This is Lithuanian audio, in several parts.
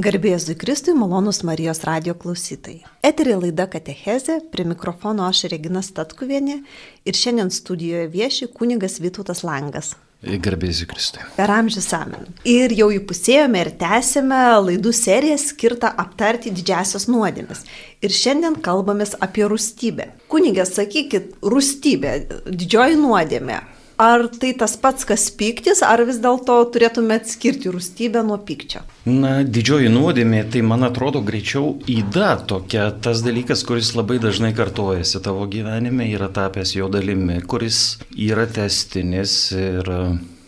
Garbėjai Kristui, malonus Marijos radio klausytojai. Eterė laida Katecheze, prie mikrofono aš Regina Statkuvienė ir šiandien studijoje vieši kunigas Vytautas Langas. Garbėsiu Kristui. Per amžių samen. Ir jau įpusėjome ir tęsėme laidų seriją skirtą aptarti didžiasias nuodėmes. Ir šiandien kalbamės apie rūstybę. Kunigė, sakykit, rūstybė, didžioji nuodėmė. Ar tai tas pats, kas pyktis, ar vis dėlto turėtume atskirti rūstybę nuo pykčio? Na, didžioji nuodėmė, tai man atrodo greičiau įda tokia, tas dalykas, kuris labai dažnai kartojasi tavo gyvenime, yra tapęs jo dalimi, kuris yra testinis ir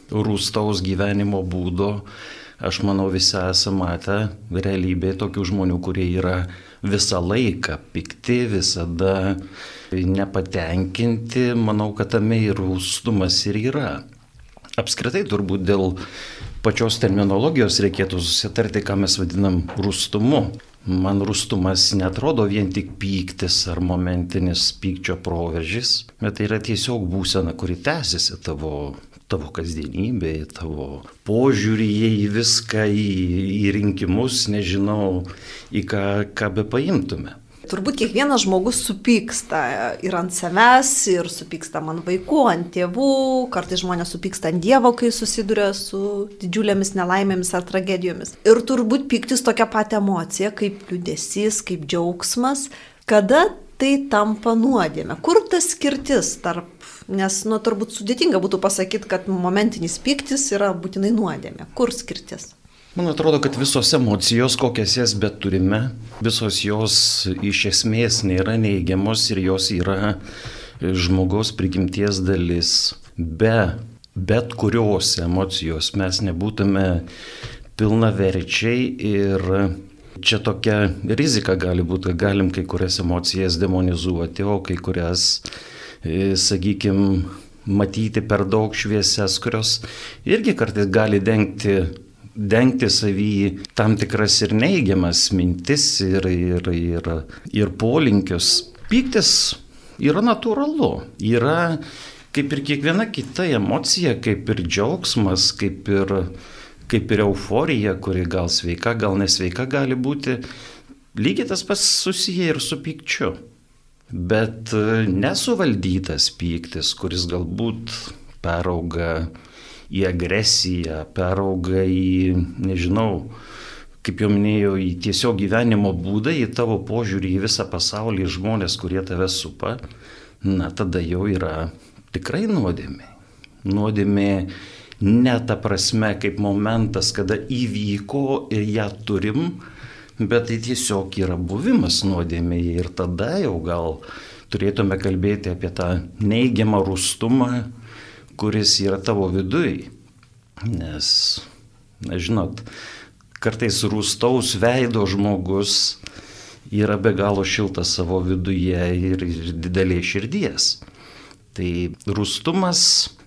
rūstaus gyvenimo būdo. Aš manau, visi esame matę realybėje tokių žmonių, kurie yra visą laiką pikti, visada nepatenkinti, manau, kad tame ir rūstumas ir yra. Apskritai turbūt dėl pačios terminologijos reikėtų susitarti, ką mes vadinam rūstumu. Man rūstumas netrodo vien tik pyktis ar momentinis pykčio proveržys, bet tai yra tiesiog būsena, kuri tęsiasi tavo tavo kasdienybėje, tavo požiūrėje į viską, į, į rinkimus, nežinau, į ką, ką be paimtume. Turbūt kiekvienas žmogus supyksta ir ant savęs, ir supyksta ant vaikų, ant tėvų, kartais žmonės supyksta ant Dievo, kai susiduria su didžiulėmis nelaimėmis ar tragedijomis. Ir turbūt pyktis tokia pati emocija, kaip liūdėsys, kaip džiaugsmas, kada tai tampa nuodėme. Kur tas skirtis tarp Nes, nu, turbūt sudėtinga būtų pasakyti, kad momentinis piktis yra būtinai nuodėmė. Kur skirtis? Man atrodo, kad visos emocijos, kokias jas bet turime, visos jos iš esmės nėra neigiamos ir jos yra žmogaus prigimties dalis. Be bet kurios emocijos mes nebūtume pilnaverčiai ir čia tokia rizika gali būti, galim kai kurias emocijas demonizuoti, o kai kurias E, sakykime, matyti per daug šviesias, kurios irgi kartais gali dengti, dengti savį tam tikras ir neigiamas mintis ir, ir, ir, ir polinkius. Pyktis yra natūralu, yra kaip ir kiekviena kita emocija, kaip ir džiaugsmas, kaip ir, kaip ir euforija, kuri gal sveika, gal nesveika gali būti, lygiai tas pats susiję ir su pykčiu. Bet nesuvaldytas pyktis, kuris galbūt perauga į agresiją, perauga į, nežinau, kaip jau minėjau, į tiesiog gyvenimo būdą, į tavo požiūrį į visą pasaulį, į žmonės, kurie tave supa, na tada jau yra tikrai nuodėmė. Nuodėmė ne ta prasme kaip momentas, kada įvyko ir ją turim, bet tai tiesiog yra buvimas nuodėmėje ir tada jau gal turėtume kalbėti apie tą neigiamą rūstumą, kuris yra tavo vidui. Nes, na žinot, kartais rūstaus veido žmogus yra be galo šiltas savo viduje ir, ir didelė širdies. Tai rūstumas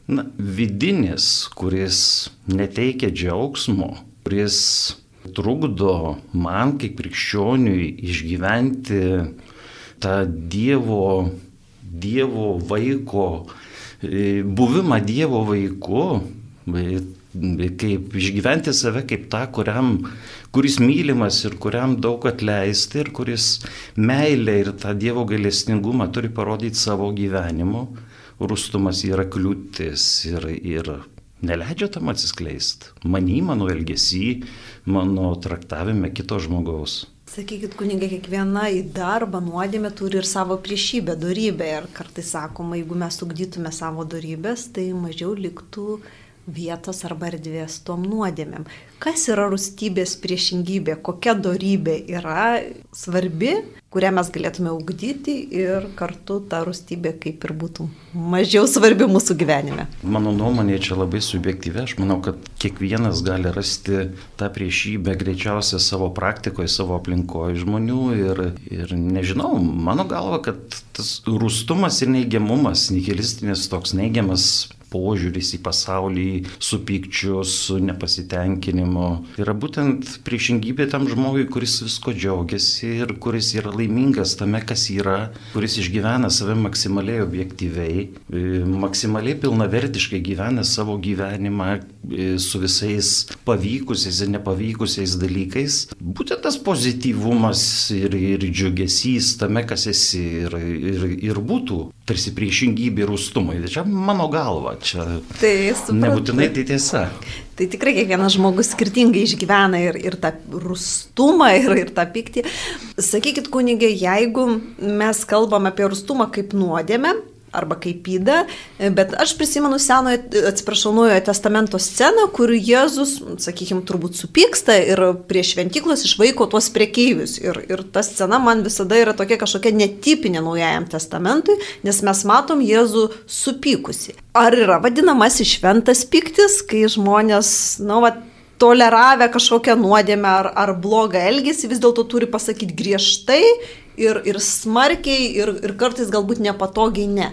na, vidinis, kuris neteikia džiaugsmo, kuris trukdo man kaip krikščioniui išgyventi tą Dievo, dievo vaiko, buvimą Dievo vaiku, kaip išgyventi save kaip tą, kuriam, kuris mylimas ir kuriam daug atleisti ir kuris meilę ir tą Dievo gailestingumą turi parodyti savo gyvenimu. Rūstumas yra kliūtis ir, ir neleidžia tam atsiskleisti. Many, mano elgesy, mano traktavime kito žmogaus. Sakykit, kunigai, kiekviena į darbą nuodėmė turi ir savo priešybę, darybę. Ir kartais sakoma, jeigu mes ugdytume savo darybės, tai mažiau liktų vietos arba erdvės tom nuodėmėm. Kas yra rūstybės priešingybė, kokia darybė yra svarbi, kurią mes galėtume ugdyti ir kartu ta rūstybė kaip ir būtų mažiau svarbi mūsų gyvenime. Mano nuomonė čia labai subjektyvi, aš manau, kad kiekvienas gali rasti tą priešybę greičiausiai savo praktikoje, savo aplinkoje žmonių ir, ir nežinau, mano galva, kad tas rūstumas ir neigiamumas, nihilistinis toks neigiamas požiūris į pasaulį su pykčiu, su nepasitenkinimu. Yra būtent priešingybė tam žmogui, kuris visko džiaugiasi ir kuris yra laimingas tame, kas yra, kuris išgyvena save maksimaliai objektyviai, e, maksimaliai pilnavertiškai gyvena savo gyvenimą, e, su visais pavykusiais ir nepavykusiais dalykais. Būtent tas pozityvumas ir, ir džiugesys tame, kas esi ir, ir, ir būtų tarsi priešingybė rūstumai. Čia mano galva, čia tai, suprantu. nebūtinai tai tiesa. Tai tikrai kiekvienas žmogus skirtingai išgyvena ir, ir tą rūstumą, ir, ir tą pyktį. Sakykit, kunigė, jeigu mes kalbam apie rūstumą kaip nuodėmę, arba kaip įda, bet aš prisimenu senojo, atsiprašau, naujojo testamento sceną, kur Jėzus, sakykime, turbūt supyksta ir prie šventyklos išvaiko tuos priekeivius. Ir, ir ta scena man visada yra tokia kažkokia netipinė naujajam testamentui, nes mes matom Jėzų supykusi. Ar yra vadinamasis šventas piktis, kai žmonės, na, nu, va, toleravę kažkokią nuodėmę ar, ar blogą elgesį, vis dėlto turi pasakyti griežtai ir, ir smarkiai ir, ir kartais galbūt nepatogiai ne.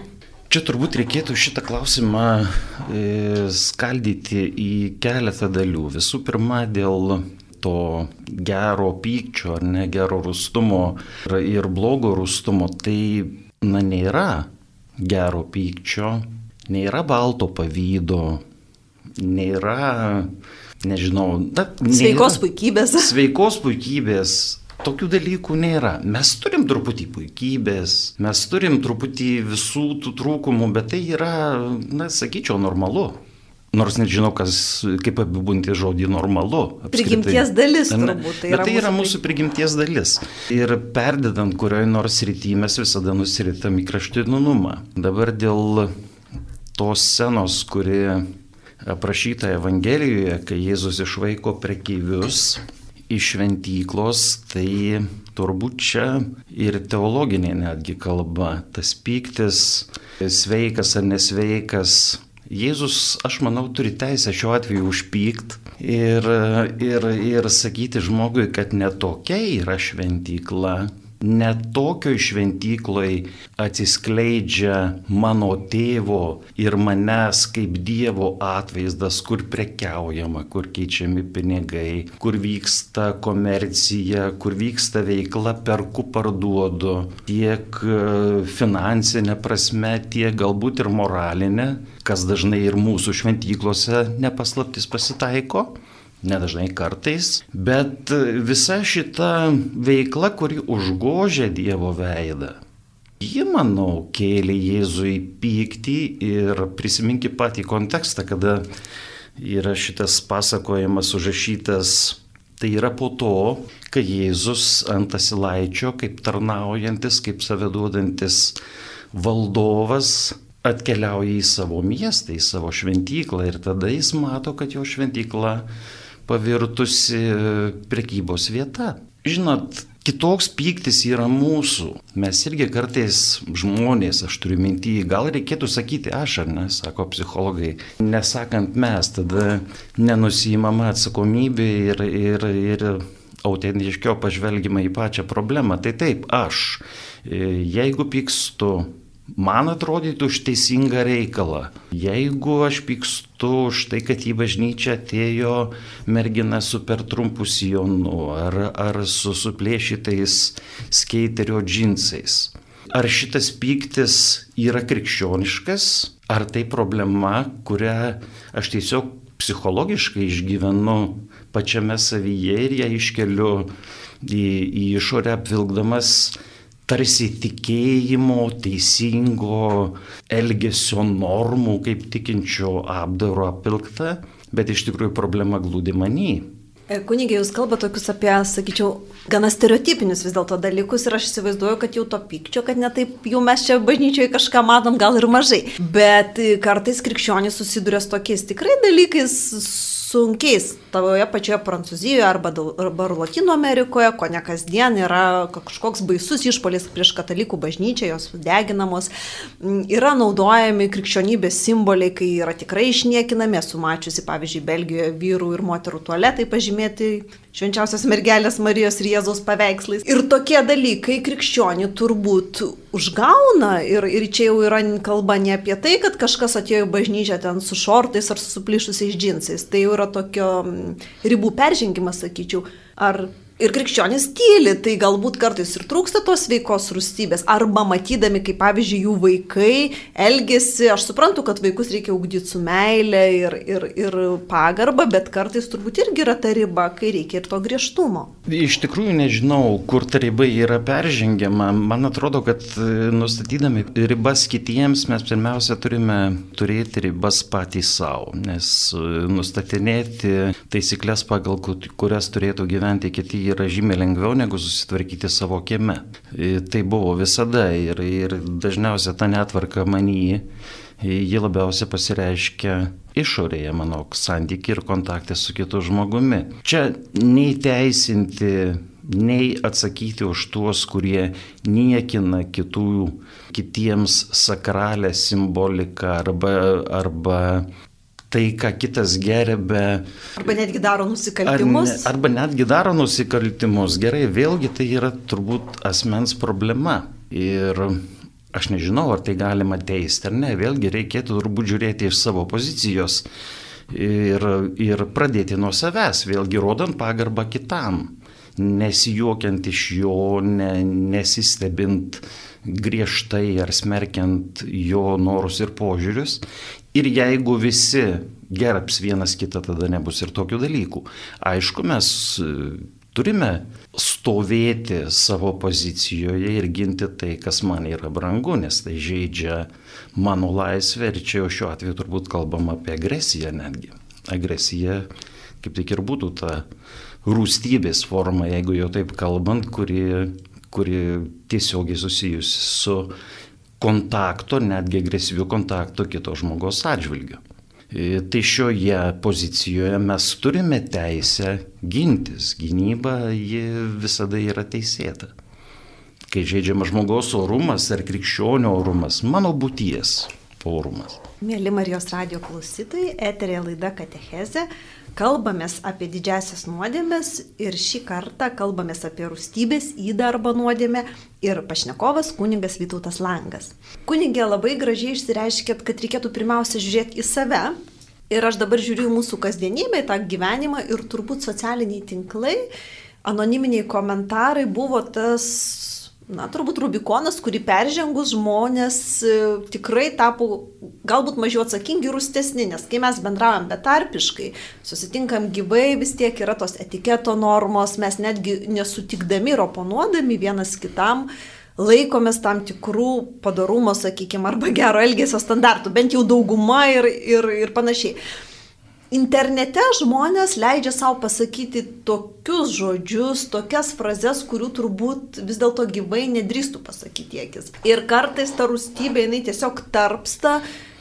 Čia turbūt reikėtų šitą klausimą e, skaldyti į keletą dalių. Visų pirma, dėl to gero pykčio ar ne gero rūstumo ir blogo rūstumo, tai na nėra gero pykčio, nėra balto pavydo, nėra, nežinau, na, nėra, sveikos puikybės. Sveikos puikybės, Tokių dalykų nėra. Mes turim truputį puikybės, mes turim truputį visų tų trūkumų, bet tai yra, na, sakyčiau, normalu. Nors nežinau, kas, kaip apibūnti žodį normalu. Apskritai. Prigimties dalis, turbūt. Tai Bet tai yra mūsų prigimties dalis. Ir perdedant kurioje nors rytyje mes visada nusiritam į kraštinumą. Dabar dėl tos scenos, kuri aprašyta Evangelijoje, kai Jėzus išvaiko prekyvius iš šventyklos, tai turbūt čia ir teologinė netgi kalba, tas pyktis, sveikas ar nesveikas. Jėzus, aš manau, turi teisę šiuo atveju užpykt ir, ir, ir sakyti žmogui, kad netokia yra šventykla, net tokioj šventykloj atsiskleidžia mano tėvo ir manęs kaip Dievo atvaizdas, kur prekiaujama, kur keičiami pinigai, kur vyksta komercija, kur vyksta veikla perku parduodu, tiek e, finansinė prasme, tiek galbūt ir moralinė, kas dažnai ir mūsų šventyklose nepaslaptis pasitaiko nedažnai kartais, bet visa šita veikla, kuri užgožia Dievo veidą, ji, manau, kėlė Jėzui pyktį ir prisiminki patį kontekstą, kada yra šitas pasakojimas užrašytas. Tai yra po to, kai Jėzus ant asilaičio, kaip tarnaujantis, kaip saveduodantis valdovas, atkeliauja į savo miestą, į savo šventyklą ir tada jis mato, kad jo šventykla pavirtusi prekybos vieta. Žinot, kitoks pyktis yra mūsų. Mes irgi kartais žmonės, aš turiu mintį, gal reikėtų sakyti aš ar ne, sako psichologai. Nesakant mes, tada nenusijimama atsakomybė ir, ir, ir autentiškiau pažvelgima į pačią problemą. Tai taip, aš, jeigu pykstu, man atrodytų už teisingą reikalą. Jeigu aš pykstu už tai, kad į bažnyčią atėjo mergina su per trumpu sijonu ar, ar su suplėšytais skaterio džinsais. Ar šitas pyktis yra krikščioniškas, ar tai problema, kurią aš tiesiog psichologiškai išgyvenu pačiame savyje ir ją iškeliu į, į išorę apvilkdamas tarsi tikėjimo, teisingo elgesio normų, kaip tikinčio apdaro apilgta, bet iš tikrųjų problema glūdi manį. E, Kunigė, jūs kalbate tokius apie, sakyčiau, gana stereotipinius vis dėlto dalykus ir aš įsivaizduoju, kad jau to pykčio, kad netaip jau mes čia bažnyčioje kažką matom, gal ir mažai. Bet kartais krikščionys susiduria su tokiais tikrai dalykais sunkiais toje pačioje Prancūzijoje arba, arba Latino Amerikoje, ko ne kasdien yra kažkoks baisus išpolis prieš katalikų bažnyčią, jos deginamos, mm, yra naudojami krikščionybės simboliai, kai yra tikrai išniekinami, esu mačiusi, pavyzdžiui, Belgijoje vyrų ir moterų tualetai pažymėti švenčiausios mergelės Marijos ir Jėzaus paveikslais. Ir tokie dalykai krikščionį turbūt užgauna ir, ir čia jau yra kalba ne apie tai, kad kažkas atėjo į bažnyčią ten su šortais ar su suplyšusiais džinsais. Tai jau yra tokio mm, ribų peržengimas, sakyčiau. Ar Ir krikščionis tyli, tai galbūt kartais ir trūksta tos veikos rūstybės. Arba matydami, kaip pavyzdžiui, jų vaikai elgesi, aš suprantu, kad vaikus reikia ugdyti su meile ir, ir, ir pagarba, bet kartais turbūt irgi yra ta riba, kai reikia ir to griežtumo. Iš tikrųjų nežinau, kur ta riba yra peržengiama. Man atrodo, kad e, nustatydami ribas kitiems mes pirmiausia turime turėti ribas patys savo, nes e, nustatinėti taisyklės, pagal kurias turėtų gyventi kiti yra žymiai lengviau negu susitvarkyti savo kieme. E, tai buvo visada ir, ir dažniausiai ta netvarka manyje ji labiausiai pasireiškia išorėje mano santykiai ir kontaktai su kitu žmogumi. Čia nei teisinti, nei atsakyti už tuos, kurie niekina kitų, kitiems sakralę simboliką arba, arba tai, ką kitas gerbė. Arba netgi daro nusikaltimus. Ar ne, arba netgi daro nusikaltimus. Gerai, vėlgi tai yra turbūt asmens problema. Ir aš nežinau, ar tai galima teisti ar ne. Vėlgi reikėtų turbūt žiūrėti iš savo pozicijos ir, ir pradėti nuo savęs, vėlgi rodant pagarbą kitam, nesijuokiant iš jo, ne, nesistebint griežtai ar smerkiant jo norus ir požiūrius Ir jeigu visi gerbs vienas kitą, tada nebus ir tokių dalykų. Aišku, mes e, turime stovėti savo pozicijoje ir ginti tai, kas man yra brangu, nes tai žaidžia mano laisvę ir čia jau šiuo atveju turbūt kalbam apie agresiją netgi. Agresija kaip tik ir būtų ta rūstybės forma, jeigu jau taip kalbant, kuri, kuri tiesiogiai susijusi su kontakto, netgi agresyvių kontakto kito žmogaus atžvilgiu. E, tai šioje pozicijoje mes turime teisę gintis. Gynyba ji visada yra teisėta. Kai žaidžiama žmogaus orumas ar krikščionio orumas, mano būties orumas. Mėly Marijos radio klausytojai, eterė laida Katecheze. Kalbamės apie didžiasias nuodėmės ir šį kartą kalbamės apie rūstybės įdą arba nuodėmę ir pašnekovas kuningas Vytautas Langas. Kunigė labai gražiai išsireiškėt, kad reikėtų pirmiausia žiūrėti į save. Ir aš dabar žiūriu į mūsų kasdienybę, į tą gyvenimą ir turbūt socialiniai tinklai, anoniminiai komentarai buvo tas na, turbūt Rubikonas, kurį peržengus žmonės e, tikrai tapo galbūt mažiau atsakingi ir rūstesni, nes kai mes bendraujam betarpiškai, susitinkam gyvai, vis tiek yra tos etiketo normos, mes netgi nesutikdami ir oponuodami vienas kitam laikomės tam tikrų padarumo, sakykime, arba gero elgesio standartų, bent jau dauguma ir, ir, ir panašiai. Internete žmonės leidžia savo pasakyti tokius žodžius, tokias frazes, kurių turbūt vis dėlto gyvai nedrįstų pasakyti akis. Ir kartais ta rūstybė, jinai tiesiog tarpsta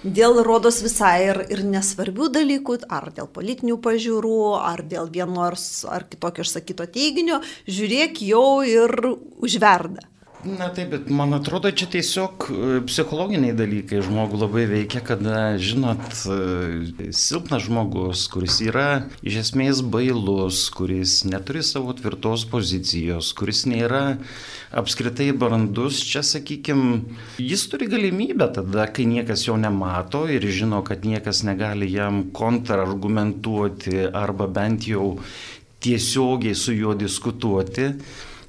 dėl rodos visai ir, ir nesvarbių dalykų, ar dėl politinių pažiūrų, ar dėl vieno ar, ar kitokio išsakyto teiginio, žiūrėk jau ir užverda. Na taip, bet man atrodo, čia tiesiog e, psichologiniai dalykai žmogų labai veikia, kada, žinot, e, silpnas žmogus, kuris yra iš esmės bailus, kuris neturi savo tvirtos pozicijos, kuris nėra apskritai brandus, čia, sakykime, jis turi galimybę tada, kai niekas jo nemato ir žino, kad niekas negali jam kontrargumentuoti arba bent jau tiesiogiai su juo diskutuoti,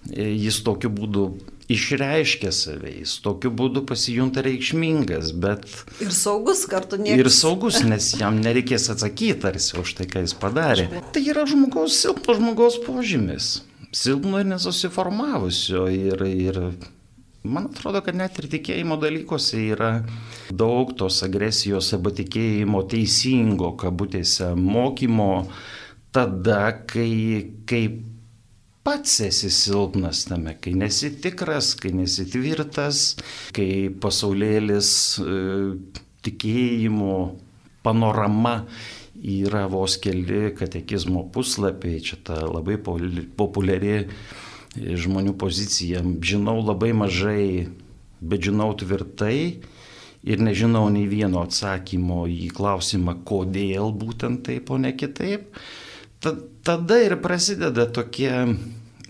e, jis tokiu būdu išreiškia save, jis tokiu būdu pasijunta reikšmingas, bet... Ir saugus kartu niekas. Ir saugus, nes jam nereikės atsakyti tarsi už tai, ką jis padarė. Tai yra žmogaus, silpno žmogaus požymis. Silpno ir nesusiformavusio. Ir, ir man atrodo, kad net ir tikėjimo dalykuose yra daug tos agresijos arba tikėjimo teisingo, kabutėse, mokymo tada, kai, kai pats esi silpnas tame, kai nesi tikras, kai nesi tvirtas, kai pasaulėlis e, tikėjimo panorama yra vos keli katekizmo puslapiai, čia ta labai populiari e, žmonių pozicija. Žinau labai mažai, bet žinau tvirtai ir nežinau nei vieno atsakymo į klausimą, kodėl būtent taip, o ne kitaip tada ir prasideda tokie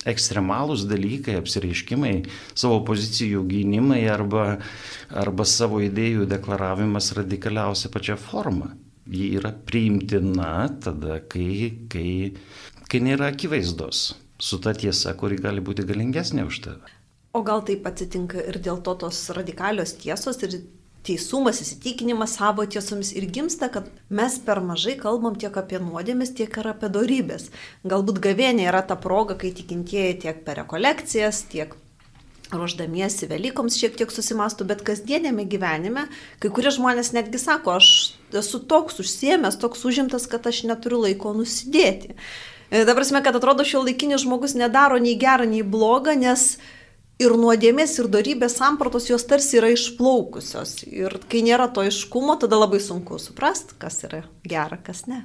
ekstremalūs dalykai, apsireiškimai, savo pozicijų gynimai arba, arba savo idėjų deklaravimas radikaliausia pačia forma. Ji yra priimtina tada, kai, kai, kai nėra akivaizdos. su ta tiesa, kuri gali būti galingesnė už tave. O gal taip atsitinka ir dėl to tos radikalios tiesos ir teisumas, įsitikinimas savo tiesomis ir gimsta, kad mes per mažai kalbam tiek apie nuodėmės, tiek ir apie darybės. Galbūt gavėnė yra ta proga, kai tikintieji tiek per rekolekcijas, tiek ruoždamiesi Velykoms šiek tiek susimastų, bet kasdienėme gyvenime kai kurie žmonės netgi sako, aš esu toks užsiemęs, toks užimtas, kad aš neturiu laiko nusidėti. Dabar prasme, kad atrodo šio laikinis žmogus nedaro nei gerą, nei blogą, nes ir nuodėmės, ir darybės sampratos jos tarsi yra išplaukusios. Ir kai nėra to iškumo, tada labai sunku suprasti, kas yra gera, kas ne.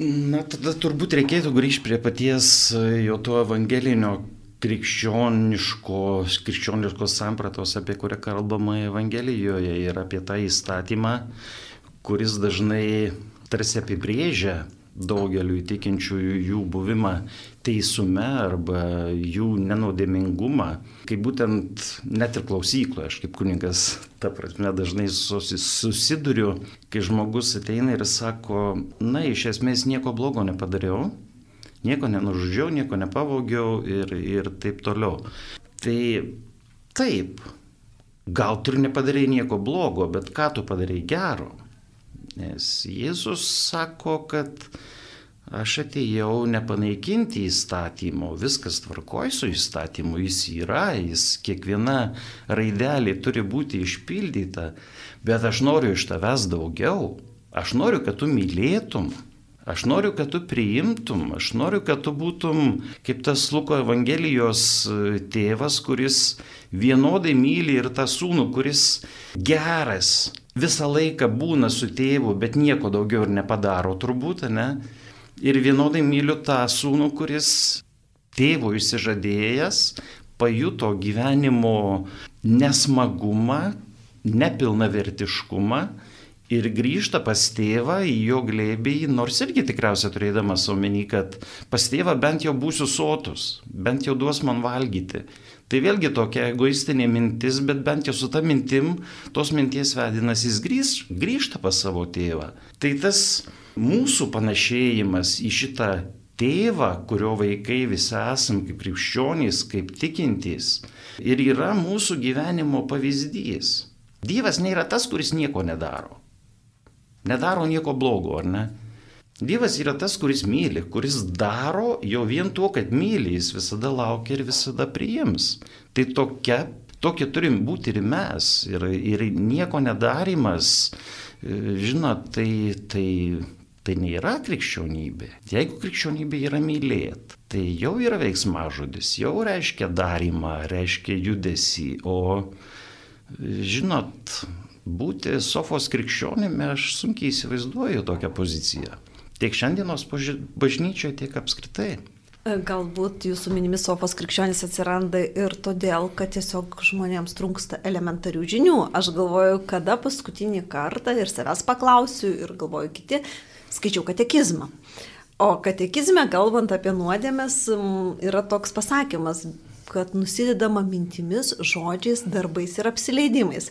Na, tada turbūt reikėtų grįžti prie paties jo to evangelinio krikščioniško, krikščioniškos sampratos, apie kurią kalbama Evangelijoje ir apie tą įstatymą, kuris dažnai tarsi apibrėžia daugeliu įtikinčiųjų jų buvimą teisume arba jų nenaudėmingumą, kai būtent net ir klausykloje, aš kaip kuningas, ta prasme, dažnai susiduriu, kai žmogus ateina ir sako, na, iš esmės nieko blogo nepadariau, nieko nenužudžiau, nieko nepavogiau ir, ir taip toliau. Tai taip, gal tu ir nepadarai nieko blogo, bet ką tu padarai gero? Nes Jėzus sako, kad aš atėjau nepanaikinti įstatymo, viskas tvarkoj su įstatymu, jis yra, jis kiekviena raidelė turi būti išpildyta, bet aš noriu iš tavęs daugiau, aš noriu, kad tu mylėtum, Aš noriu, kad tu priimtum, aš noriu, kad tu būtum kaip tas Luko Evangelijos e, tėvas, kuris vienodai myli ir tą sūnų, kuris geras, visą laiką būna su tėvu, bet nieko daugiau ir nepadaro turbūt, ne? Ir vienodai myliu tą sūnų, kuris tėvo įsižadėjęs, pajuto gyvenimo nesmagumą, nepilnavertiškumą ir grįžta pas tėvą į jo glėbį, nors irgi tikriausiai turėdamas omeny, kad pas tėvą bent jau būsiu sotus, bent jau duos man valgyti. Tai vėlgi tokia egoistinė mintis, bet bent jau su ta mintim, tos minties vedinas jis grįž, grįžta pas savo tėvą. Tai tas mūsų panašėjimas į šitą tėvą, kurio vaikai visi esam kaip krikščionys, kaip tikintys, ir yra mūsų gyvenimo pavyzdys. Dievas nėra tas, kuris nieko nedaro nedaro nieko blogo, ar ne? Dievas yra tas, kuris myli, kuris daro jau vien tuo, kad myli, jis visada laukia ir visada priims. Tai tokia, tokie turim būti ir mes. Ir, ir nieko nedarimas, e, žinot, tai, tai, tai nėra krikščionybė. Jeigu krikščionybė yra mylėti, tai jau yra veiksmažodis, jau reiškia darimą, reiškia judesi. O žinot, būti sofos krikščionimi aš sunkiai įsivaizduoju tokią poziciją. Tiek šiandienos bažnyčioje, tiek apskritai. E, galbūt jūsų minimi sofos krikščionis atsiranda ir todėl, kad tiesiog žmonėms trūksta elementarių žinių. Aš galvoju, kada paskutinį kartą ir savęs paklausiu ir galvoju kiti, skaičiau katekizmą. O katekizme, kalbant apie nuodėmės, yra toks pasakymas, kad nusidedama mintimis, žodžiais, darbais ir apsileidimais.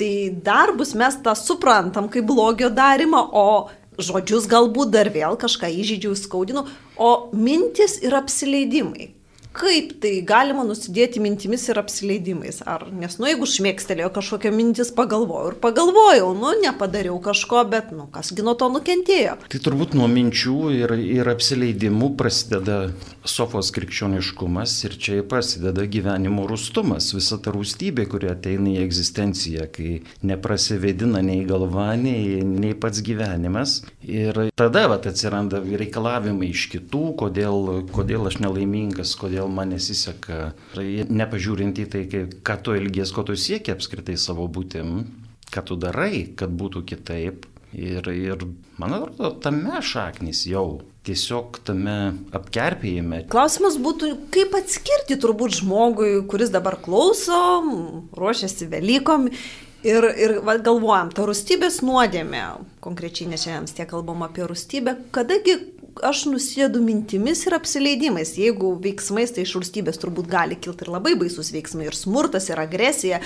Tai darbus mes tą suprantam kaip blogio darimą, o žodžius galbūt dar vėl kažką įžydžiau, skaudinu, o mintis ir apsileidimai kaip tai galima nusidėti mintimis ir apsileidimais. Ar, nes, nu, jeigu šmėkstelėjo kažkokia mintis, pagalvojau ir pagalvojau, nu, nepadariau kažko, bet, nu, kasgi nuo to nukentėjo. Tai turbūt nuo minčių ir, ir apsileidimų prasideda sofos krikščioniškumas ir čia prasideda gyvenimo rūstumas, visa ta rūstybė, kuri ateina į egzistenciją, kai neprasivedina nei galva, nei, nei pats gyvenimas. Ir tada vat, atsiranda reikalavimai iš kitų, kodėl, kodėl aš nelaimingas, kodėl man nesiseka. Nepažiūrint į tai, ką tu ilgies, ko tu siekia apskritai savo būtim, ką tu darai, kad būtų kitaip. Ir, ir man atrodo, tame šaknis jau, tiesiog tame apkerpėjime. Klausimas būtų, kaip atskirti turbūt žmogui, kuris dabar klauso, ruošiasi Velykom Ir, ir va, galvojam, ta rūstybės nuodėmė, konkrečiai nes šiandien tiek kalbam apie rūstybę, kadagi aš nusėdu mintimis ir apsileidimais. Jeigu veiksmais, tai iš valstybės turbūt gali kilti ir labai baisus veiksmai, ir smurtas, ir agresija.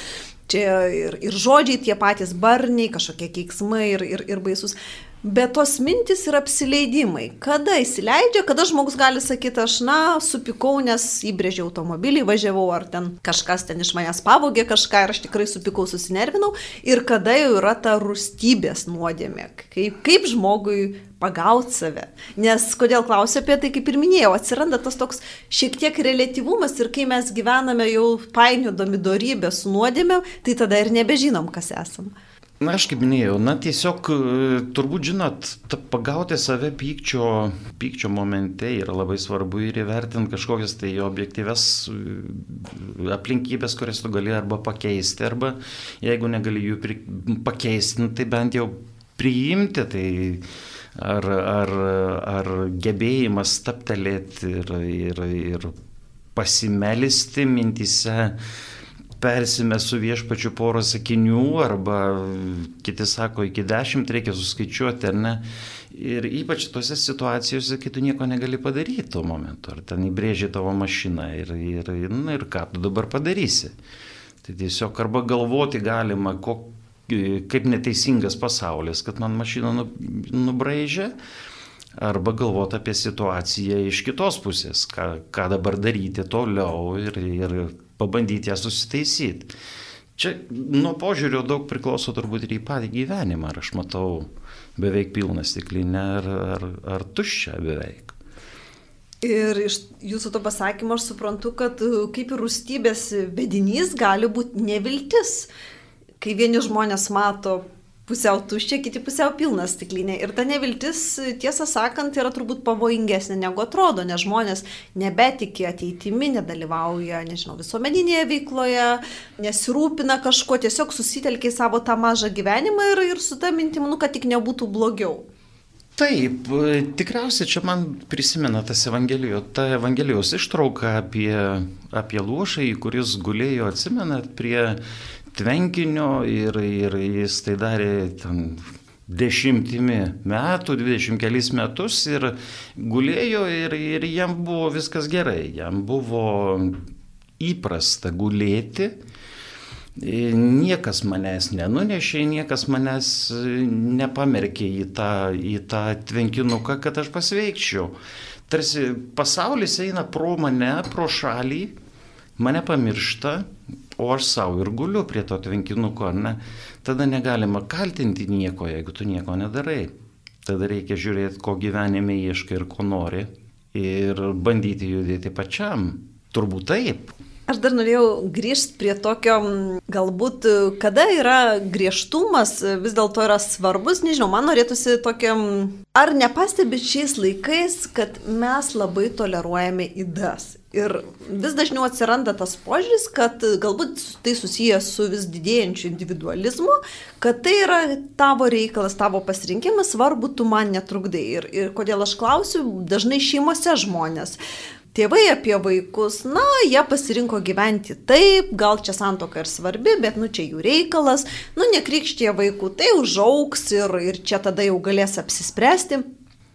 Čia ir, ir žodžiai tie patys barniai, kažkokie keiksmai ir, ir, ir baisus. Bet tos mintis ir apsileidimai. Kada įsileidžia, kada žmogus gali sakyti, aš, na, supikau, nes įbrėžiau automobilį, važiavau, ar ten kažkas ten iš manęs pavogė kažką ir aš tikrai supikau, susinervinau. Ir kada jau yra ta rūstybės nuodėmė. Kaip, kaip žmogui pagauti save. Nes kodėl klausiu apie tai, kaip ir minėjau, atsiranda tas toks šiek tiek relativumas ir kai mes gyvename jau painiodami darybę su nuodėmė, tai tada ir nebežinom, kas esame. Na, aš kaip minėjau, na tiesiog e, turbūt žinot, pagauti save pykčio, pykčio momente yra labai svarbu ir įvertinti kažkokias tai objektyves e, aplinkybės, kurias tu gali arba pakeisti, arba jeigu negali jų pakeisti, nu, tai bent jau priimti. Tai ar, ar, ar gebėjimas staptelėti ir, ir, ir pasimelisti mintise persime su viešpačiu porą sakinių, arba kiti sako, iki dešimt reikia suskaičiuoti, ar ne. Ir ypač tose situacijose, kai tu nieko negali padaryti tuo momentu, ar ten įbrėžė tavo mašiną ir, ir, na, ir ką tu dabar padarysi. Tai tiesiog arba galvoti galima, kok, kaip neteisingas pasaulis, kad man mašiną nu, nubraižė, arba galvoti apie situaciją iš kitos pusės, ką, ką dabar daryti toliau ir, ir pabandyti ją susitaisyti. Čia nuo požiūrio daug priklauso turbūt ir į patį gyvenimą, ar aš matau beveik pilną stiklinę, ar, ar, ar tuščią beveik. Ir iš jūsų to pasakymo aš suprantu, kad e, kaip ir rūstybės vedinys gali būti neviltis. Kai vieni žmonės mato pusiau tuščia, kiti pusiau pilna stiklinė. Ir ta neviltis, tiesą sakant, yra turbūt pavojingesnė negu atrodo, nes žmonės nebetikė ateitimi, nedalyvauja, nežinau, visuomeninėje veikloje, nesirūpina kažko, tiesiog susitelkia į savo tą mažą gyvenimą ir, ir su tą mintimu, nu, kad tik nebūtų blogiau. Taip, tikriausiai čia man prisimena tas Evangelijos, ta Evangelijos ištrauka apie, apie luošai, kuris gulėjo, atsimenat, prie tvenkinio ir, ir jis tai darė ten dešimtimi metų, dvidešimt kelis metus ir gulėjo ir, ir jam buvo viskas gerai, jam buvo įprasta gulėti. Niekas manęs nenunešė, niekas manęs nepamerkė į tą, į tą tvenkinuką, kad aš pasveikčiau. Tarsi pasaulis eina pro mane, pro šalį, mane pamiršta, o aš savo ir guliu prie to tvenkinuko, ne? Tada negalima kaltinti nieko, jeigu tu nieko nedarai. Tada reikia žiūrėti, ko gyvenime ieškai ir ko nori ir bandyti judėti pačiam. Turbūt taip. Aš dar norėjau grįžti prie tokio, galbūt, kada yra griežtumas, vis dėlto yra svarbus, nežinau, man norėtųsi tokiam, ar nepastebit šiais laikais, kad mes labai toleruojame įdas. Ir vis dažniau atsiranda tas požiūris, kad galbūt tai susijęs su vis didėjančiu individualizmu, kad tai yra tavo reikalas, tavo pasirinkimas, svarbu, tu man netrukdai. Ir, ir kodėl aš klausiu, dažnai šeimose žmonės Tėvai apie vaikus, na, jie pasirinko gyventi taip, gal čia santoka ir svarbi, bet nu čia jų reikalas, nu nekrikštie vaikų, tai užauks ir, ir čia tada jau galės apsispręsti.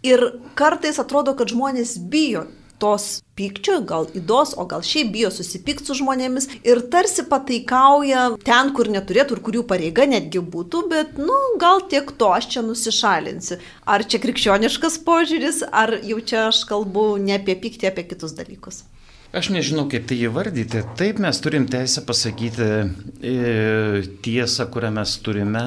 Ir kartais atrodo, kad žmonės bijo tos pykčio, gal įdos, o gal šiaip bijo susipykti su žmonėmis ir tarsi pataikauja ten, kur neturėtų ir kurių pareiga netgi būtų, bet, nu, gal tiek to aš čia nusišalinsiu. Ar čia krikščioniškas požiūris, ar jau čia aš kalbu ne apie pyktį, apie kitus dalykus. Aš nežinau, kaip tai įvardyti. Taip mes turim teisę pasakyti e, tiesą, kurią mes turime,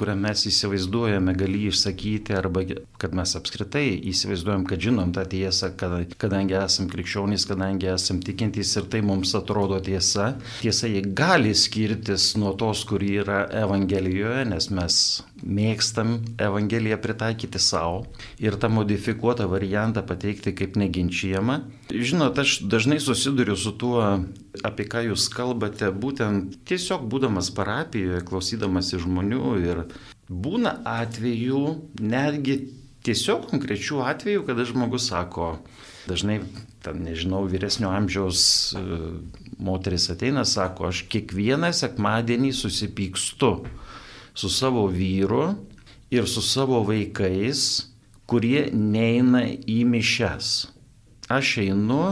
kurią mes įsivaizduojame, gali išsakyti, arba kad mes apskritai įsivaizduojam, kad žinom tą tiesą, kad, kadangi esam krikščionys, kadangi esam tikintys ir tai mums atrodo tiesa. Tiesa, jie gali skirtis nuo tos, kur yra Evangelijoje, nes mes mėgstam Evangeliją pritaikyti savo ir tą modifikuotą variantą pateikti kaip neginčiamą. Žinot, aš dažnai susiduriu su tuo, apie ką jūs kalbate, būtent tiesiog būdamas parapijoje, klausydamas iš žmonių ir būna atvejų, netgi tiesiog konkrečių atvejų, kada žmogus sako, dažnai, ten nežinau, vyresnio amžiaus e, moteris ateina, sako, aš kiekvieną sekmadienį susipykstu su savo vyru ir su savo vaikais, kurie neina į mišes. Aš einu,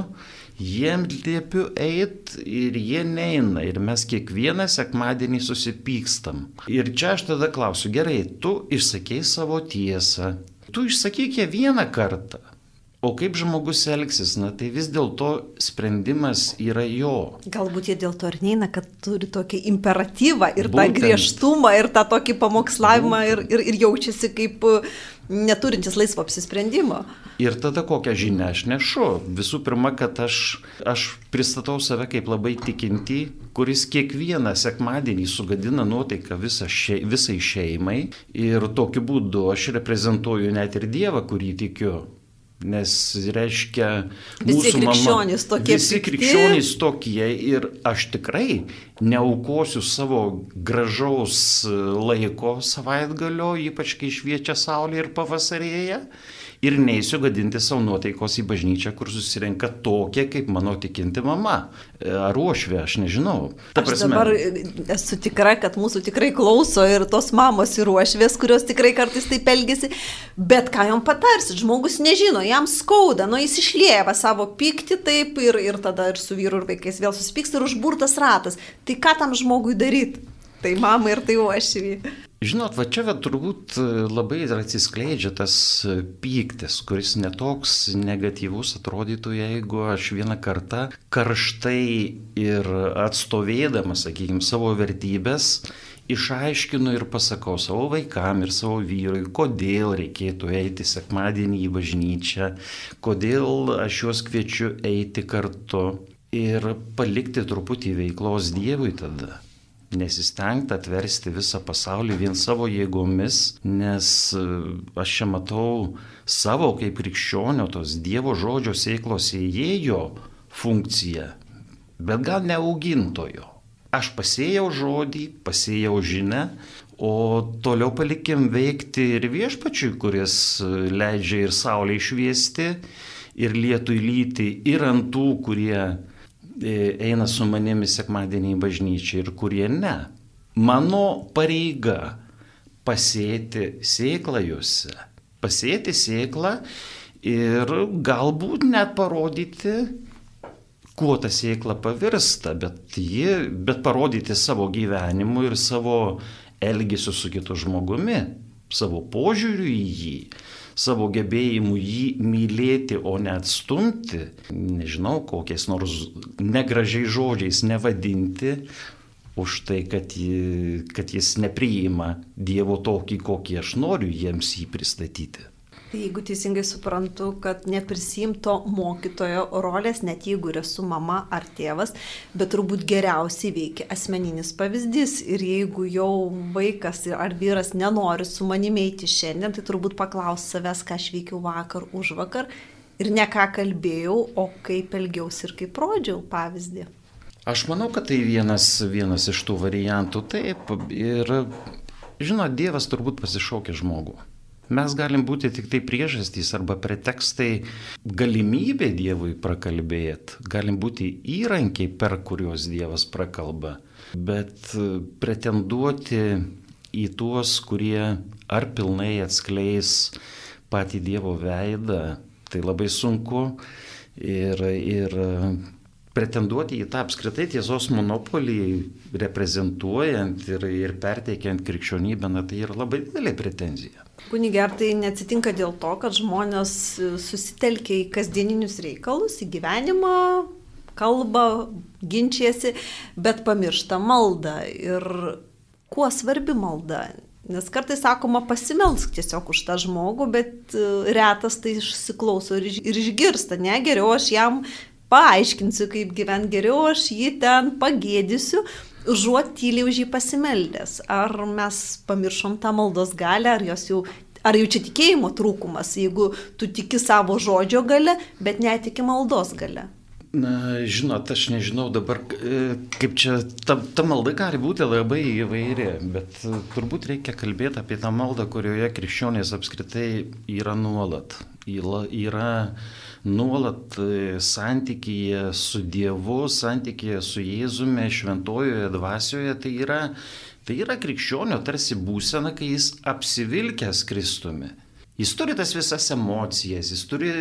Jiem liepiu eit ir jie neina. Ir mes kiekvieną sekmadienį susipykstam. Ir čia aš tada klausiu, gerai, tu išsakei savo tiesą. Tu išsakyk ją vieną kartą. O kaip žmogus elgsis, na tai vis dėlto sprendimas yra jo. Galbūt jie dėl to ir neina, kad turi tokį imperatyvą ir Būtent. tą griežtumą ir tą tokį pamokslavimą ir, ir, ir jaučiasi kaip neturintis laisvo apsisprendimo. Ir tada kokią žinią aš nešu? Visų pirma, kad aš, aš pristatau save kaip labai tikinti, kuris kiekvieną sekmadienį sugadina nuotaiką visa še, visai šeimai ir tokiu būdu aš reprezentuoju net ir Dievą, kurį tikiu. Nes reiškia, visi krikščionys mama, tokie. Visi krikščionys tokie ir aš tikrai neaukosiu savo gražaus laiko savaitgalio, ypač kai šviečia saulė ir pavasarėje ir neįsiu gadinti savo nuotaikos į bažnyčią, kur susirenka tokia kaip mano tikinti mama. E, ar uošvė, aš nežinau. Ta aš prasme... dabar esu tikra, kad mūsų tikrai klauso ir tos mamos ir uošvės, kurios tikrai kartais taip elgesi, bet ką jom patarsit, žmogus nežino, jam skauda, nu jis išlieva savo pyktį taip ir, ir tada ir su vyru ir vaikais vėl susipyksta ir užburtas ratas. Tai ką tam žmogui daryti? Tai mama ir tai uošvė. Žinot, va čia va, turbūt e, labai atsiskleidžia tas e, pyktis, kuris netoks negatyvus atrodytų, jeigu aš vieną kartą karštai ir atstovėdamas, sakykime, savo vertybės, išaiškinu ir pasakau savo vaikam ir savo vyrui, kodėl reikėtų eiti sekmadienį į bažnyčią, kodėl aš juos kviečiu eiti kartu ir palikti truputį veiklos Dievui tada nesistengti atversti visą pasaulį vien savo jėgomis, nes e, aš čia matau savo kaip krikščionio tos Dievo žodžio sėklos įėjo funkciją, bet gal ne augintojo. Aš pasėjau žodį, pasėjau žinę, o toliau palikim veikti ir viešpačiui, kuris e, leidžia ir saulė išviesti, ir lietų įlyti, ir ant tų, kurie eina su manimi sekmadienį į bažnyčią ir kurie ne. Mano pareiga pasėti sėklą juose. Pasėti sėklą ir galbūt net parodyti, kuo ta sėkla pavirsta, bet, ji, bet parodyti savo gyvenimu ir savo elgesiu su kitu žmogumi, savo požiūriu į jį savo gebėjimu jį mylėti, o ne atstumti, nežinau, kokiais nors negražiai žodžiais nevadinti, už tai, kad, jį, kad jis nepriima Dievo tokį, kokį aš noriu jiems jį pristatyti. Tai jeigu teisingai suprantu, kad neprisimto mokytojo rolės, net jeigu ir esu mama ar tėvas, bet turbūt geriausiai veikia asmeninis pavyzdys. Ir jeigu jau vaikas ar vyras nenori su manimi eiti šiandien, tai turbūt paklaus savęs, ką aš veikiau vakar, už vakar ir ne ką kalbėjau, o kaip elgiausi ir kaip rodžiau pavyzdį. Aš manau, kad tai vienas, vienas iš tų variantų. Taip, ir žinot, Dievas turbūt pasišaukė žmogų. Mes galim būti tik tai priežastys arba pretekstai galimybė Dievui prakalbėti, galim būti įrankiai, per kuriuos Dievas prakalba, bet pretenduoti į tuos, kurie ar pilnai atskleis patį Dievo veidą, tai labai sunku. Ir, ir pretenduoti į tą apskritai tiesos monopolį, reprezentuojant ir, ir perteikiant krikščionybę, na, tai yra labai didelė pretenzija. Kunigė, ar tai neatsitinka dėl to, kad žmonės susitelkia į kasdieninius reikalus, į gyvenimą, kalba, ginčiasi, bet pamiršta maldą. Ir kuo svarbi malda? Nes kartais sakoma pasimelsk tiesiog už tą žmogų, bet e, retas tai išsiklauso ir išgirsta. Ne, geriau aš jam paaiškinsiu, kaip gyventi geriau, aš jį ten pagėdysiu, užuot tyliai už jį pasimeldęs. Ar mes pamiršom tą maldos galę, ar jos jau, ar jau čia tikėjimo trūkumas, jeigu tu tiki savo žodžio gale, bet netiki maldos gale. Na, žinot, aš nežinau dabar, e, kaip čia, ta, ta malda gali būti labai įvairi, bet e, turbūt reikia kalbėti apie tą maldą, kurioje krikščionės apskritai yra nuolat. Yra, yra nuolat e, santykyje su Dievu, santykyje su Jėzumi, šventojoje dvasioje, tai yra, tai yra krikščionio tarsi būsena, kai jis apsivilkęs Kristumi. Jis turi tas visas emocijas, jis, turi,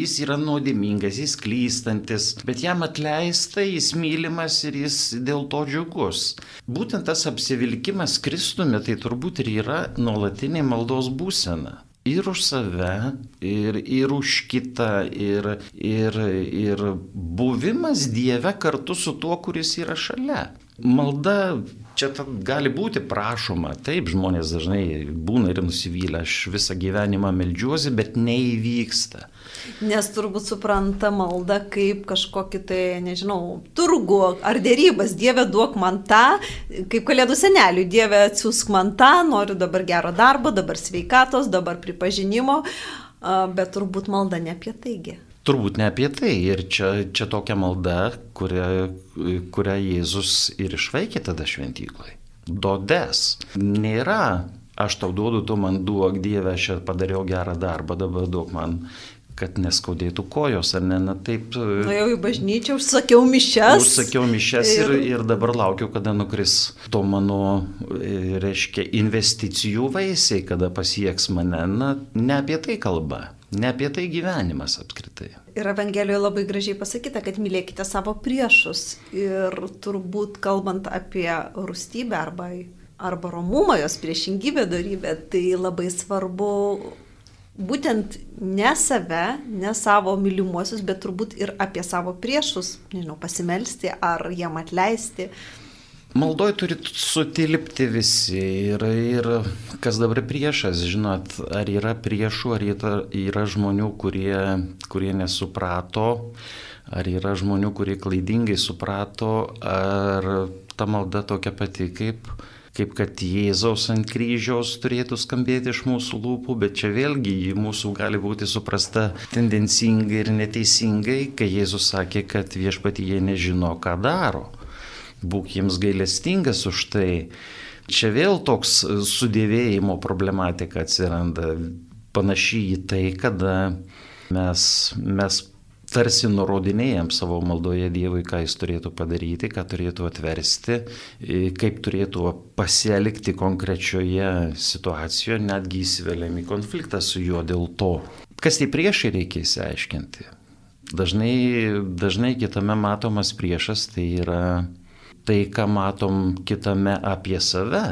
jis yra nuodimingas, jis klystantis, bet jam atleista, jis mylimas ir jis dėl to džiugus. Būtent tas apsivilkimas Kristumi tai turbūt ir yra nuolatinė maldos būsena. Ir už save, ir, ir už kitą, ir, ir, ir buvimas Dieve kartu su tuo, kuris yra šalia. Malda čia gali būti prašoma, taip žmonės dažnai būna ir nusivylę, aš visą gyvenimą melžiuosi, bet neįvyksta. Nes turbūt supranta malda kaip kažkokį tai, nežinau, turgu ar dėrybas, Dieve duok man tą, kaip kalėdų seneliui, Dieve atsiūsk man tą, noriu dabar gero darbo, dabar sveikatos, dabar pripažinimo, bet turbūt malda ne apie taigi. Turbūt ne apie tai. Ir čia, čia tokia malda, kurią, kurią Jėzus ir išvaikė tada šventykloje. Dodes. Nėra, aš tau duodu, tu man duok Dievę, aš padariau gerą darbą, dabar duok man kad neskaudėtų kojos, ar ne, na taip. Na jau į bažnyčią užsakiau mišes. Užsakiau mišes ir, ir, ir dabar laukiu, kada nukris to mano, e, reiškia, investicijų vaisiai, kada pasieks mane. Na, ne apie tai kalba. Ne apie tai gyvenimas apskritai. Ir Evangelijoje labai gražiai pasakyta, kad mylėkite savo priešus. Ir turbūt kalbant apie rūstybę arba, arba romumą, jos priešingybę darybę, tai labai svarbu būtent ne save, ne savo mylimuosius, bet turbūt ir apie savo priešus, nežinau, pasimelsti ar jam atleisti. Maldoj turi sutilpti visi ir, ir kas dabar priešas, žinot, ar yra priešų, ar yra, žmonių, kurie, kurie nesuprato, ar yra žmonių, kurie klaidingai suprato, ar ta malda tokia pati kaip, kaip kad Jėzaus ant kryžiaus turėtų skambėti iš mūsų lūpų, bet čia vėlgi mūsų gali būti suprasta tendencingai ir neteisingai, kai Jėzus sakė, kad viešpatyje nežino, ką daro būk jiems gailestingas už tai. Čia vėl toks sudėvėjimo problematika atsiranda, panašiai į tai, kada mes, mes tarsi nurodinėjom savo maldoje Dievui, ką jis turėtų padaryti, ką turėtų atversti, kaip turėtų pasielgti konkrečioje situacijoje, netgi įsiveliam į konfliktą su juo dėl to. Kas tai priešai reikia įsiaiškinti. Dažnai, dažnai kitame matomas priešas tai yra tai, ką matom kitame apie save,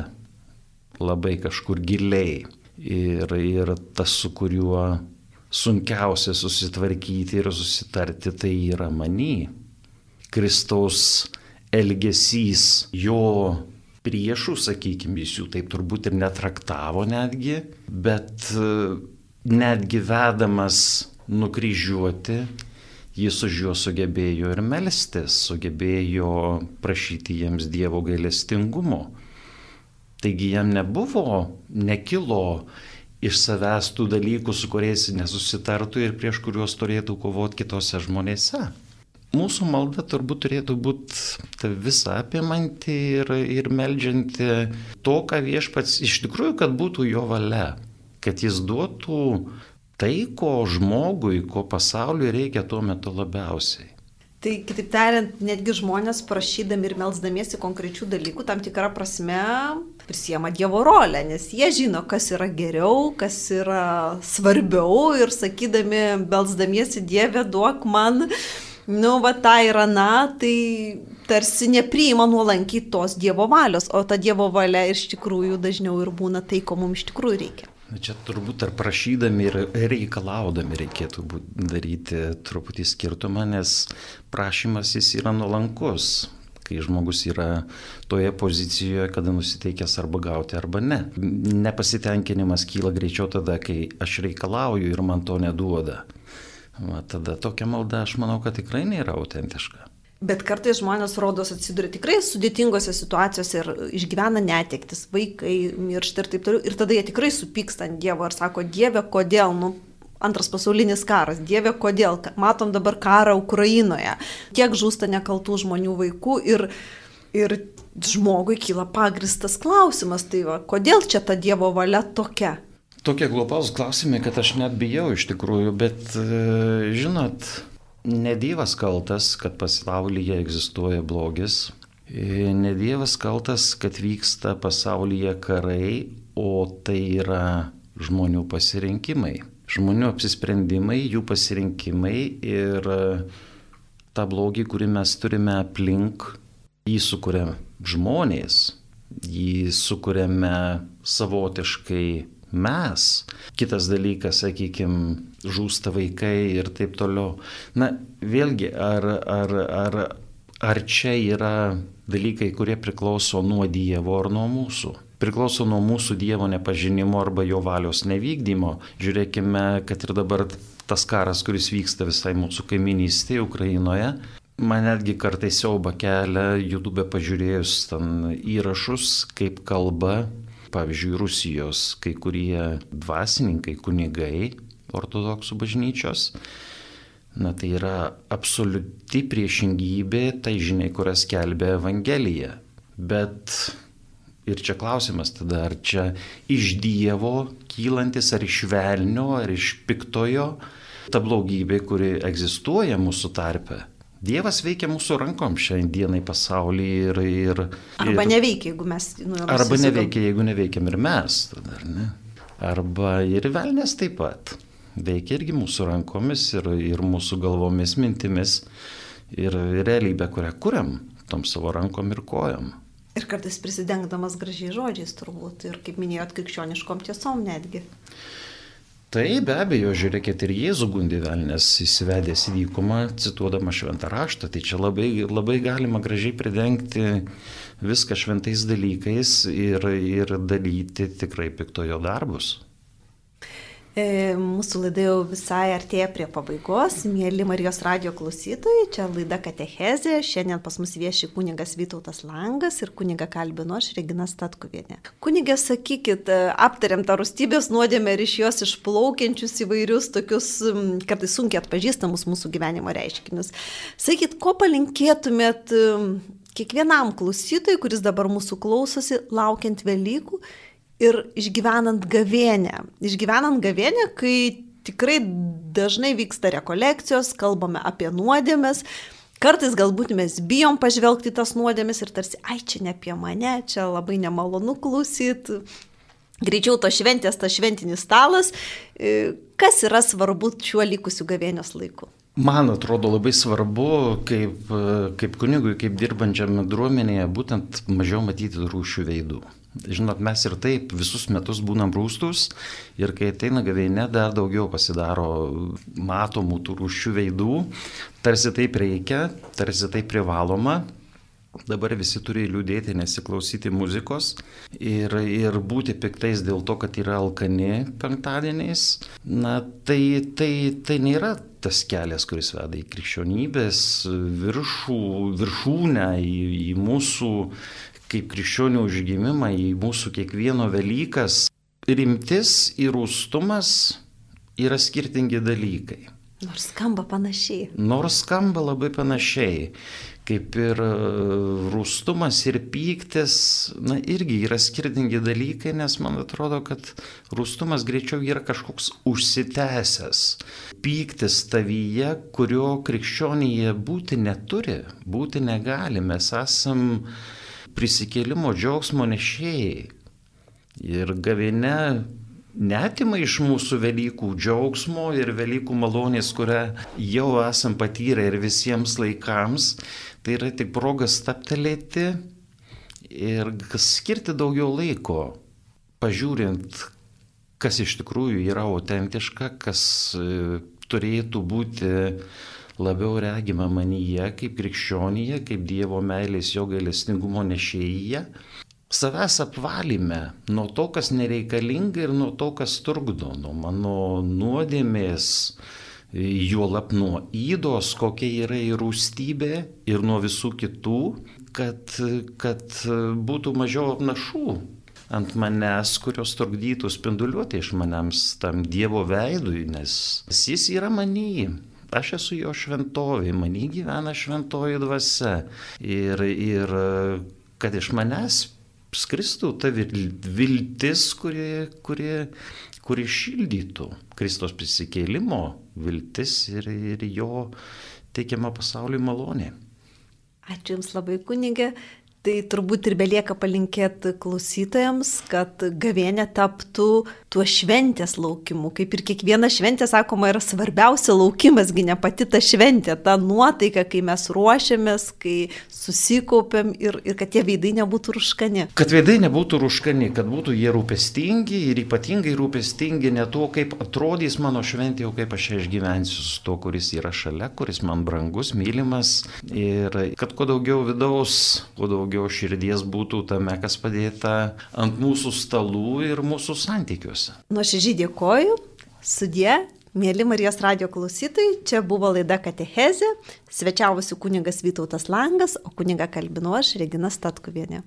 labai kažkur giliai. Ir, ir tas, su kuriuo sunkiausia susitvarkyti ir susitarti, tai yra many. Kristaus elgesys, jo priešų, sakykime, jis jų taip turbūt ir netraktavo netgi, bet netgi vedamas nukryžiuoti, Jis už juos sugebėjo ir melstis, sugebėjo prašyti jiems Dievo gailestingumo. Taigi jam nebuvo, nekilo iš savęs tų dalykų, su kuriais nesusitartų ir prieš kuriuos turėtų kovoti kitose žmonėse. Mūsų malda turbūt turėtų būti visą apimanti ir, ir meldžianti to, ką viešpats iš tikrųjų, kad būtų jo valia, kad jis duotų tai, ko žmogui, ko pasauliui reikia tuo metu labiausiai. Tai kitaip tariant, netgi žmonės prašydami ir melzdamiesi konkrečių dalykų tam tikrą prasme prisiema Dievo rolę, nes jie žino, kas yra geriau, kas yra svarbiau ir sakydami, melzdamiesi Dievę, duok man, nu, va, tą ir aną, tai tarsi nepriima nuolankiai tos Dievo valios, o ta Dievo valia iš tikrųjų dažniau ir būna tai, ko mums iš tikrųjų reikia. Čia turbūt ar prašydami ir reikalaudami reikėtų daryti truputį skirtumą, nes prašymas jis yra nuolankus, kai žmogus yra toje pozicijoje, kada nusiteikęs arba gauti arba ne. Nepasitenkinimas kyla greičiau tada, kai aš reikalauju ir man to neduoda. Va, tada tokia malda aš manau, kad tikrai nėra autentiška. Bet kartais žmonės rodos atsiduria tikrai sudėtingose situacijose ir išgyvena netektis, vaikai miršta ir taip toliau. Ir tada jie tikrai supyksta ant Dievo ir sako, Dieve, kodėl, nu, antras pasaulinis karas, Dieve, kodėl, matom dabar karą Ukrainoje, kiek žūsta nekaltų žmonių vaikų ir, ir žmogui kyla pagristas klausimas, tai va, kodėl čia ta Dievo valia tokia? Tokie globalūs klausimai, kad aš net bijau iš tikrųjų, bet e, žinot, Ne Dievas kaltas, kad pasaulyje egzistuoja blogis, ne Dievas kaltas, kad vyksta pasaulyje karai, o tai yra žmonių pasirinkimai. Žmonių apsisprendimai, jų pasirinkimai ir e, tą blogį, kurį mes turime aplink, jį sukuria žmonės, jį sukuriame savotiškai mes. Kitas dalykas, sakykime, žūsta vaikai ir taip toliau. Na, vėlgi, ar, ar, ar, ar čia yra dalykai, kurie priklauso nuo Dievo ar nuo mūsų? priklauso nuo mūsų Dievo nepažinimo arba jo valios nevykdymo. Žiūrėkime, kad ir dabar tas karas, kuris vyksta visai mūsų kaiminystėje Ukrainoje, man netgi kartais siauba kelia YouTube pažiūrėjus ten įrašus, kaip kalba, pavyzdžiui, Rusijos kai kurie dvasininkai, kunigai ortodoksų bažnyčios. Na tai yra absoliuti priešingybė tai žiniai, kurias kelbė Evangelija. Bet Ir čia klausimas tada, ar čia iš Dievo kylantis, ar iš velnio, ar iš piktojo ta blogybė, kuri egzistuoja mūsų tarpe. Dievas veikia mūsų rankom šiandienai pasaulyje ir... ir arba ir, neveikia, jeigu mes... Nu, arba neveikia, jeigu neveikiam ir mes. Tada, ne? Arba ir velnės taip pat. Veikia irgi mūsų rankomis ir, ir mūsų galvomis, mintimis ir realybė, kurią kuriam tom savo rankom ir kojom. Ir kartais prisidengdamas gražiai žodžiais turbūt ir, kaip minėjot, krikščioniškom tiesom netgi. Tai be abejo, žiūrėkit, ir Jėzų gundė velnės įsivedęs į dykumą, cituodama šventą raštą, tai čia labai, labai galima gražiai pridengti viską šventais dalykais ir, ir dalyti tikrai piktojo darbus. E, mūsų laida jau visai artėja prie pabaigos. Mėly Marijos radio klausytojai, čia laida Katechezė. Šiandien pas mus vieši kuningas Vytautas Langas ir kuniga kalbinu aš Regina Statkuvienė. Kunigė, sakykit, e, aptariam tą rūstybės nuodėmę ir iš jos išplaukiančius įvairius tokius kartais sunkiai atpažįstamus mūsų gyvenimo reiškinius. Sakyt, ko palinkėtumėt kiekvienam klausytojui, kuris dabar mūsų klausosi, laukiant Velykų ir išgyvenant gavienę. Išgyvenant gavienę, kai tikrai dažnai vyksta rekolekcijos, kalbame apie nuodėmės. Kartais galbūt mes bijom pažvelgti tas nuodėmės ir tarsi, ai, čia ne apie mane, čia labai nemalonu klausyti. Greičiau to šventės, tas šventinis stalas. E, kas yra svarbu šiuo likusiu gavėnios laiku? Man atrodo labai svarbu, kaip, kaip kunigui, kaip dirbančiam bendruomenėje, būtent mažiau matyti rūšių veidų. Žinot, mes ir taip visus metus būnam rūstus ir kai ateina gaveinė, dar daugiau pasidaro matomų tų rūšių veidų, tarsi taip reikia, tarsi taip privaloma. Dabar visi turi liūdėti, nesiklausyti muzikos ir, ir būti piktais dėl to, kad yra alkani penktadieniais. Na, tai, tai, tai nėra tas kelias, kuris veda į krikščionybės viršų, viršūnę, į, į mūsų kaip krikščionių užgimimą į mūsų kiekvieno Velykas, rimtis ir rūstumas yra skirtingi dalykai. Nors skamba panašiai. Nors skamba labai panašiai. Kaip ir e, rūstumas ir pyktis, na irgi yra skirtingi dalykai, nes man atrodo, kad rūstumas greičiau yra kažkoks užsitęsęs. Pyktis tavyje, kurio krikščionėje būti neturi, būti negali. Mes esam prisikėlimo džiaugsmo nešėjai. Ir gavėne netima iš mūsų Velykų džiaugsmo ir Velykų malonės, kurią jau esam patyrę ir visiems laikams. Tai yra tik progas staptelėti ir skirti daugiau laiko, pažiūrint, kas iš tikrųjų yra autentiška, kas e, turėtų būti labiau regima manyje kaip krikščionyje, kaip Dievo meilės jo gailestingumo nešėjyje. Savęs apvalyme nuo to, kas nereikalinga ir nuo to, kas trukdo, nuo mano nuodėmės, juolap nuo įdos, kokia yra ir rūstybė ir nuo visų kitų, kad, kad būtų mažiau apnašų ant manęs, kurios trukdytų spinduliuoti iš manęs tam Dievo veidui, nes jis yra manyje. Aš esu jo šventovė, manį gyvena šventoji dvasia. Ir, ir kad iš manęs skristų ta viltis, kuri, kuri, kuri šildytų Kristos prisikėlimo viltis ir, ir jo teikiama pasauliui malonė. Ačiū Jums labai kunigė. Tai turbūt ir belieka palinkėti klausytojams, kad gavėnė taptų tuo šventės laukimu. Kaip ir kiekviena šventė, sakoma, yra svarbiausia laukimasgi ne pati ta šventė, ta nuotaika, kai mes ruošiamės, kai susikaupiam ir, ir kad tie veidai nebūtų ruškani. Kad veidai nebūtų ruškani, kad būtų jie rūpestingi ir ypatingai rūpestingi ne tuo, kaip atrodys mano šventė, o kaip aš ją išgyvensiu su tuo, kuris yra šalia, kuris man brangus, mylimas ir kad kuo daugiau vidaus, kuo daugiau širdies būtų tame, kas padėta ant mūsų stalų ir mūsų santykiuose. Nuoširdžiai dėkoju, sudė, Mėly Marijos radio klausytojai, čia buvo laida Katechezė, svečiavosi kuningas Vytautas Langas, o kuningą kalbinu aš, Regina Statkuvienė.